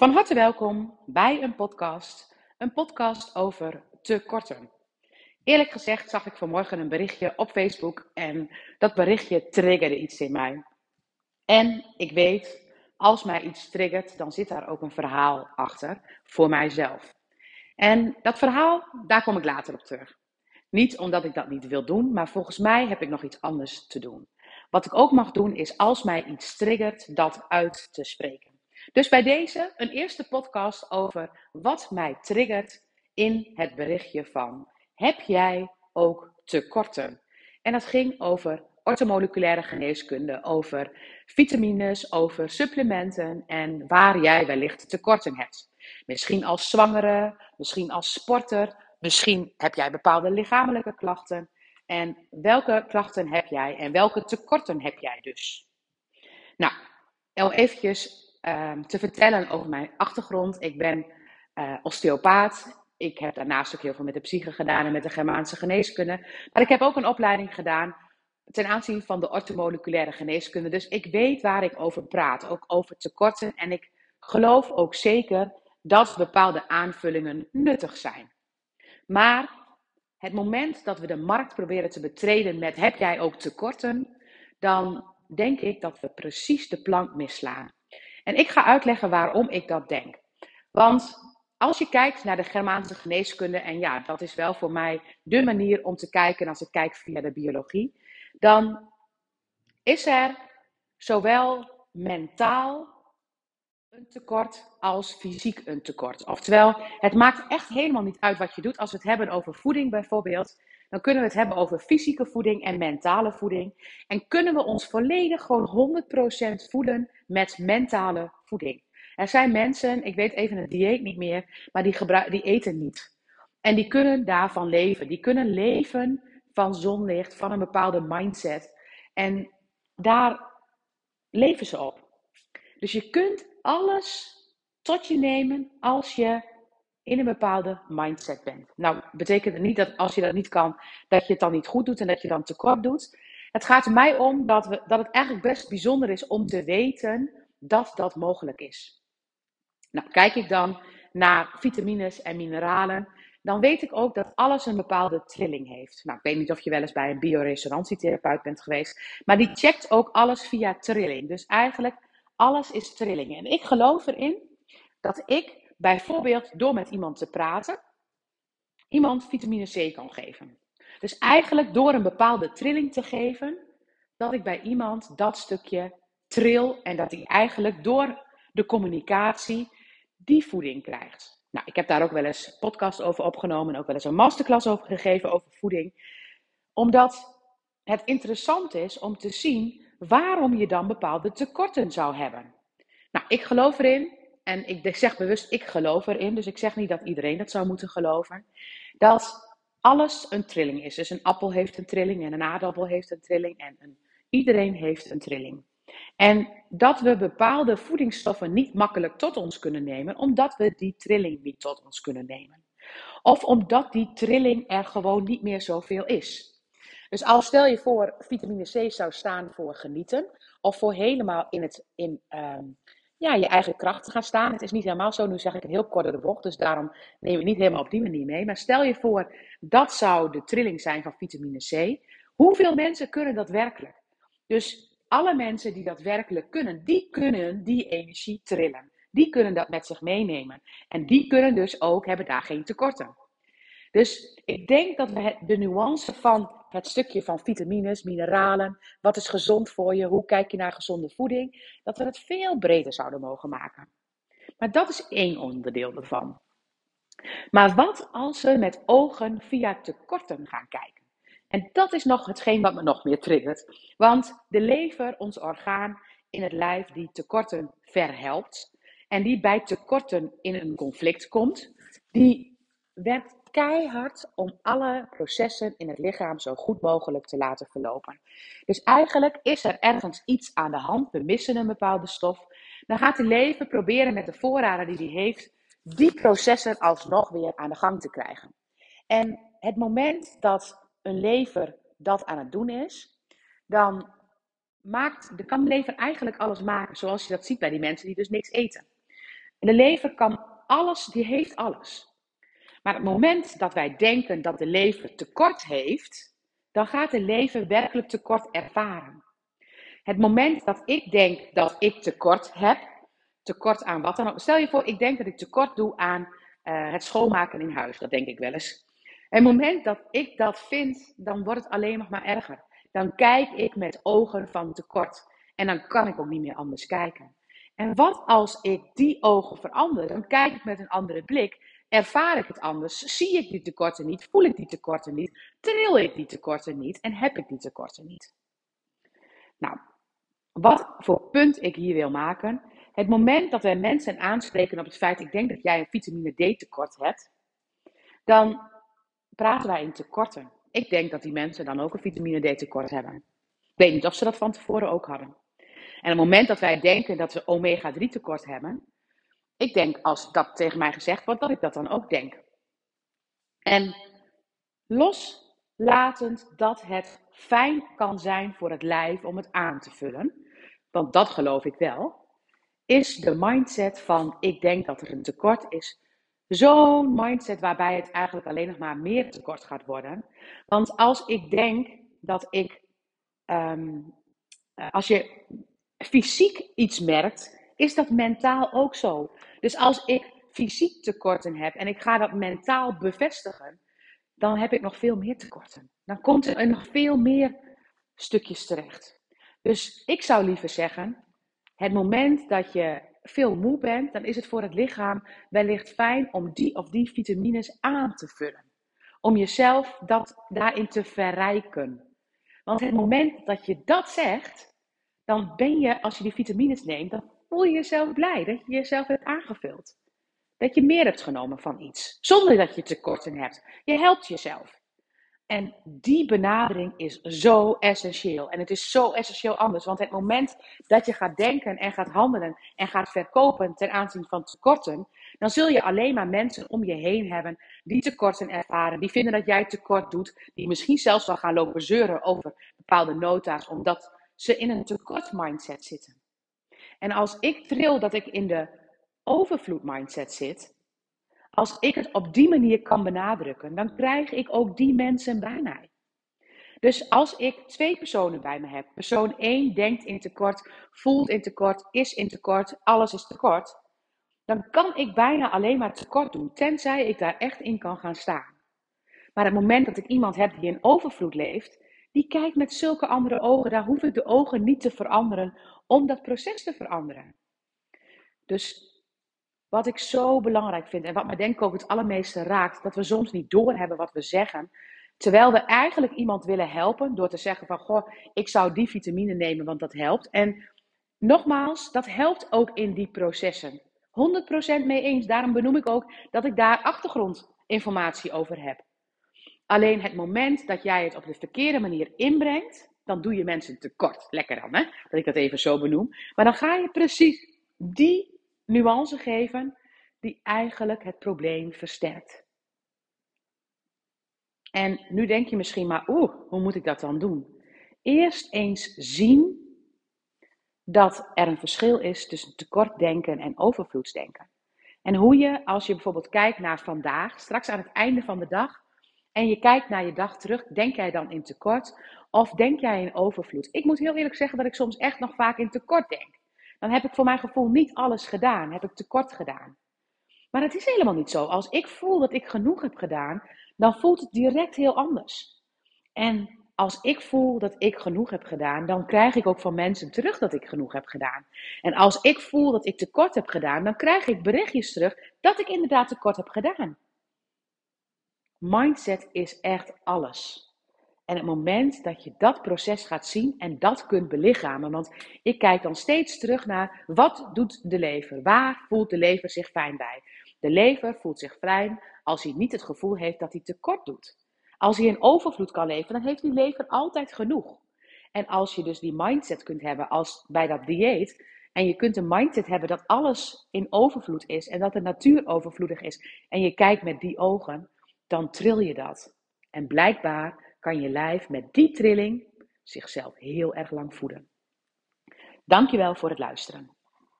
Van harte welkom bij een podcast, een podcast over tekorten. Eerlijk gezegd zag ik vanmorgen een berichtje op Facebook en dat berichtje triggerde iets in mij. En ik weet, als mij iets triggert, dan zit daar ook een verhaal achter voor mijzelf. En dat verhaal, daar kom ik later op terug. Niet omdat ik dat niet wil doen, maar volgens mij heb ik nog iets anders te doen. Wat ik ook mag doen, is als mij iets triggert, dat uit te spreken. Dus bij deze een eerste podcast over wat mij triggert in het berichtje van heb jij ook tekorten? En dat ging over ortomoleculaire geneeskunde, over vitamines, over supplementen en waar jij wellicht tekorten hebt. Misschien als zwangere, misschien als sporter, misschien heb jij bepaalde lichamelijke klachten. En welke klachten heb jij en welke tekorten heb jij dus? Nou, al Ehm, te vertellen over mijn achtergrond. Ik ben uh, osteopaat. Ik heb daarnaast ook heel veel met de psyche gedaan en met de Germaanse geneeskunde. Maar ik heb ook een opleiding gedaan ten aanzien van de ortomoleculaire geneeskunde. Dus ik weet waar ik over praat, ook over tekorten. En ik geloof ook zeker dat bepaalde aanvullingen nuttig zijn. Maar het moment dat we de markt proberen te betreden met heb jij ook tekorten, dan denk ik dat we precies de plank misslaan. En ik ga uitleggen waarom ik dat denk. Want als je kijkt naar de Germaanse geneeskunde, en ja, dat is wel voor mij de manier om te kijken als ik kijk via de biologie, dan is er zowel mentaal een tekort als fysiek een tekort. Oftewel, het maakt echt helemaal niet uit wat je doet. Als we het hebben over voeding bijvoorbeeld, dan kunnen we het hebben over fysieke voeding en mentale voeding. En kunnen we ons volledig gewoon 100% voeden met mentale voeding. Er zijn mensen, ik weet even het dieet niet meer, maar die, die eten niet. En die kunnen daarvan leven. Die kunnen leven van zonlicht, van een bepaalde mindset. En daar leven ze op. Dus je kunt alles tot je nemen als je in een bepaalde mindset bent. Nou, betekent het niet dat als je dat niet kan, dat je het dan niet goed doet en dat je dan tekort doet. Het gaat er mij om dat, we, dat het eigenlijk best bijzonder is om te weten dat dat mogelijk is. Nou, kijk ik dan naar vitamines en mineralen, dan weet ik ook dat alles een bepaalde trilling heeft. Nou, ik weet niet of je wel eens bij een bioresonantietherapeut bent geweest, maar die checkt ook alles via trilling. Dus eigenlijk alles is trilling. En ik geloof erin dat ik bijvoorbeeld door met iemand te praten, iemand vitamine C kan geven. Dus eigenlijk door een bepaalde trilling te geven, dat ik bij iemand dat stukje tril en dat hij eigenlijk door de communicatie die voeding krijgt. Nou, ik heb daar ook wel eens podcast over opgenomen en ook wel eens een masterclass over gegeven over voeding. Omdat het interessant is om te zien waarom je dan bepaalde tekorten zou hebben. Nou, ik geloof erin en ik zeg bewust, ik geloof erin, dus ik zeg niet dat iedereen dat zou moeten geloven, dat alles een trilling is. Dus een appel heeft een trilling en een aardappel heeft een trilling en een, iedereen heeft een trilling. En dat we bepaalde voedingsstoffen niet makkelijk tot ons kunnen nemen, omdat we die trilling niet tot ons kunnen nemen. Of omdat die trilling er gewoon niet meer zoveel is. Dus als stel je voor, vitamine C zou staan voor genieten, of voor helemaal in, het, in ehm, ja, je eigen kracht te gaan staan. Het is niet helemaal zo, nu zeg ik een heel korte de bocht, dus daarom neem ik niet helemaal op die manier mee. Maar stel je voor, dat zou de trilling zijn van vitamine C. Hoeveel mensen kunnen dat werkelijk? Dus alle mensen die dat werkelijk kunnen, die kunnen die energie trillen. Die kunnen dat met zich meenemen. En die kunnen dus ook, hebben daar geen tekorten. Dus ik denk dat we de nuance van het stukje van vitamines, mineralen, wat is gezond voor je, hoe kijk je naar gezonde voeding, dat we het veel breder zouden mogen maken. Maar dat is één onderdeel ervan. Maar wat als we met ogen via tekorten gaan kijken? En dat is nog hetgeen wat me nog meer triggert. Want de lever, ons orgaan in het lijf, die tekorten verhelpt en die bij tekorten in een conflict komt, die werkt keihard om alle processen in het lichaam zo goed mogelijk te laten verlopen. Dus eigenlijk is er ergens iets aan de hand, we missen een bepaalde stof. Dan gaat de lever proberen met de voorraden die hij heeft, die processen alsnog weer aan de gang te krijgen. En het moment dat een lever dat aan het doen is, dan maakt, de kan de lever eigenlijk alles maken zoals je dat ziet bij die mensen die dus niks eten. de lever kan alles, die heeft alles. Maar het moment dat wij denken dat de lever tekort heeft, dan gaat de lever werkelijk tekort ervaren. Het moment dat ik denk dat ik tekort heb, tekort aan wat dan ook. Stel je voor, ik denk dat ik tekort doe aan uh, het schoonmaken in huis. Dat denk ik wel eens. Het moment dat ik dat vind, dan wordt het alleen nog maar erger. Dan kijk ik met ogen van tekort. En dan kan ik ook niet meer anders kijken. En wat als ik die ogen verander? Dan kijk ik met een andere blik. Ervaar ik het anders? Zie ik die tekorten niet? Voel ik die tekorten niet? Tril ik die tekorten niet? En heb ik die tekorten niet? Nou, wat voor punt ik hier wil maken. Het moment dat wij mensen aanspreken op het feit, ik denk dat jij een vitamine D tekort hebt, dan praten wij in tekorten. Ik denk dat die mensen dan ook een vitamine D tekort hebben. Ik weet niet of ze dat van tevoren ook hadden. En het moment dat wij denken dat we omega 3 tekort hebben, ik denk als dat tegen mij gezegd wordt, dat ik dat dan ook denk. En loslatend dat het fijn kan zijn voor het lijf om het aan te vullen, want dat geloof ik wel, is de mindset van ik denk dat er een tekort is. Zo'n mindset waarbij het eigenlijk alleen nog maar meer tekort gaat worden. Want als ik denk dat ik, ehm, als je fysiek iets merkt, is dat mentaal ook zo. Dus als ik fysiek tekorten heb en ik ga dat mentaal bevestigen, dan heb ik nog veel meer tekorten. Dan komt er nog veel meer stukjes terecht. Dus ik zou liever zeggen, het moment dat je veel moe bent, dan is het voor het lichaam wellicht fijn om die of die vitamines aan te vullen. Om jezelf dat, daarin te verrijken. Want het moment dat je dat zegt, dan ben je, als je die vitamines neemt, dan voel je jezelf blij dat je jezelf hebt aangevuld. Dat je meer hebt genomen van iets, zonder dat je tekorten hebt. Je helpt jezelf. En die benadering is zo essentieel. En het is zo essentieel anders. Want het moment dat je gaat denken en gaat handelen en gaat verkopen ten aanzien van tekorten, dan zul je alleen maar mensen om je heen hebben die tekorten ervaren, die vinden dat jij tekort doet, die misschien zelfs wel gaan lopen zeuren over bepaalde nota's, omdat ze in een tekort mindset zitten. En als ik tril dat ik in de overvloed mindset zit, als ik het op die manier kan benadrukken, dan krijg ik ook die mensen bij mij. Dus als ik twee personen bij me heb, persoon 1 denkt in tekort, voelt in tekort, is in tekort, alles is tekort, dan kan ik bijna alleen maar tekort doen, tenzij ik daar echt in kan gaan staan. Maar het moment dat ik iemand heb die in overvloed leeft, die kijkt met zulke andere ogen, daar hoef ik de ogen niet te veranderen om dat proces te veranderen. Dus wat ik zo belangrijk vind en wat me denk ik ook het allermeeste raakt, dat we soms niet doorhebben wat we zeggen. Terwijl we eigenlijk iemand willen helpen door te zeggen van, goh, ik zou die vitamine nemen, want dat helpt. En nogmaals, dat helpt ook in die processen. 100% mee eens. Daarom benoem ik ook dat ik daar achtergrondinformatie over heb. Alleen het moment dat jij het op de verkeerde manier inbrengt, dan doe je mensen tekort. Lekker dan, hè? Dat ik dat even zo benoem. Maar dan ga je precies die nuance geven die eigenlijk het probleem versterkt. En nu denk je misschien maar, oeh, hoe moet ik dat dan doen? Eerst eens zien dat er een verschil is tussen tekortdenken en overvloedsdenken. En hoe je, als je bijvoorbeeld kijkt naar vandaag, straks aan het einde van de dag, en je kijkt naar je dag terug, denk jij dan in tekort of denk jij in overvloed? Ik moet heel eerlijk zeggen dat ik soms echt nog vaak in tekort denk dan heb ik voor mijn gevoel niet alles gedaan, heb ik tekort gedaan. Maar het is helemaal niet zo. Als ik voel dat ik genoeg heb gedaan, dan voelt het direct heel anders. En als ik voel dat ik genoeg heb gedaan, dan krijg ik ook van mensen terug dat ik genoeg heb gedaan. En als ik voel dat ik tekort heb gedaan, dan krijg ik berichtjes terug dat ik inderdaad tekort heb gedaan. Mindset is echt alles. En het moment dat je dat proces gaat zien en dat kunt belichamen, want ik kijk dan steeds terug naar wat doet de lever? Waar voelt de lever zich fijn bij? De lever voelt zich fijn als hij niet het gevoel heeft dat hij tekort doet. Als hij in overvloed kan leven, dan heeft die lever altijd genoeg. En als je dus die mindset kunt hebben als bij dat dieet, en je kunt een mindset hebben dat alles in overvloed is en dat de natuur overvloedig is, en je kijkt met die ogen, dan tril je dat. En blijkbaar kan je lijf met die trilling zichzelf heel erg lang voeden. Dankjewel voor het luisteren.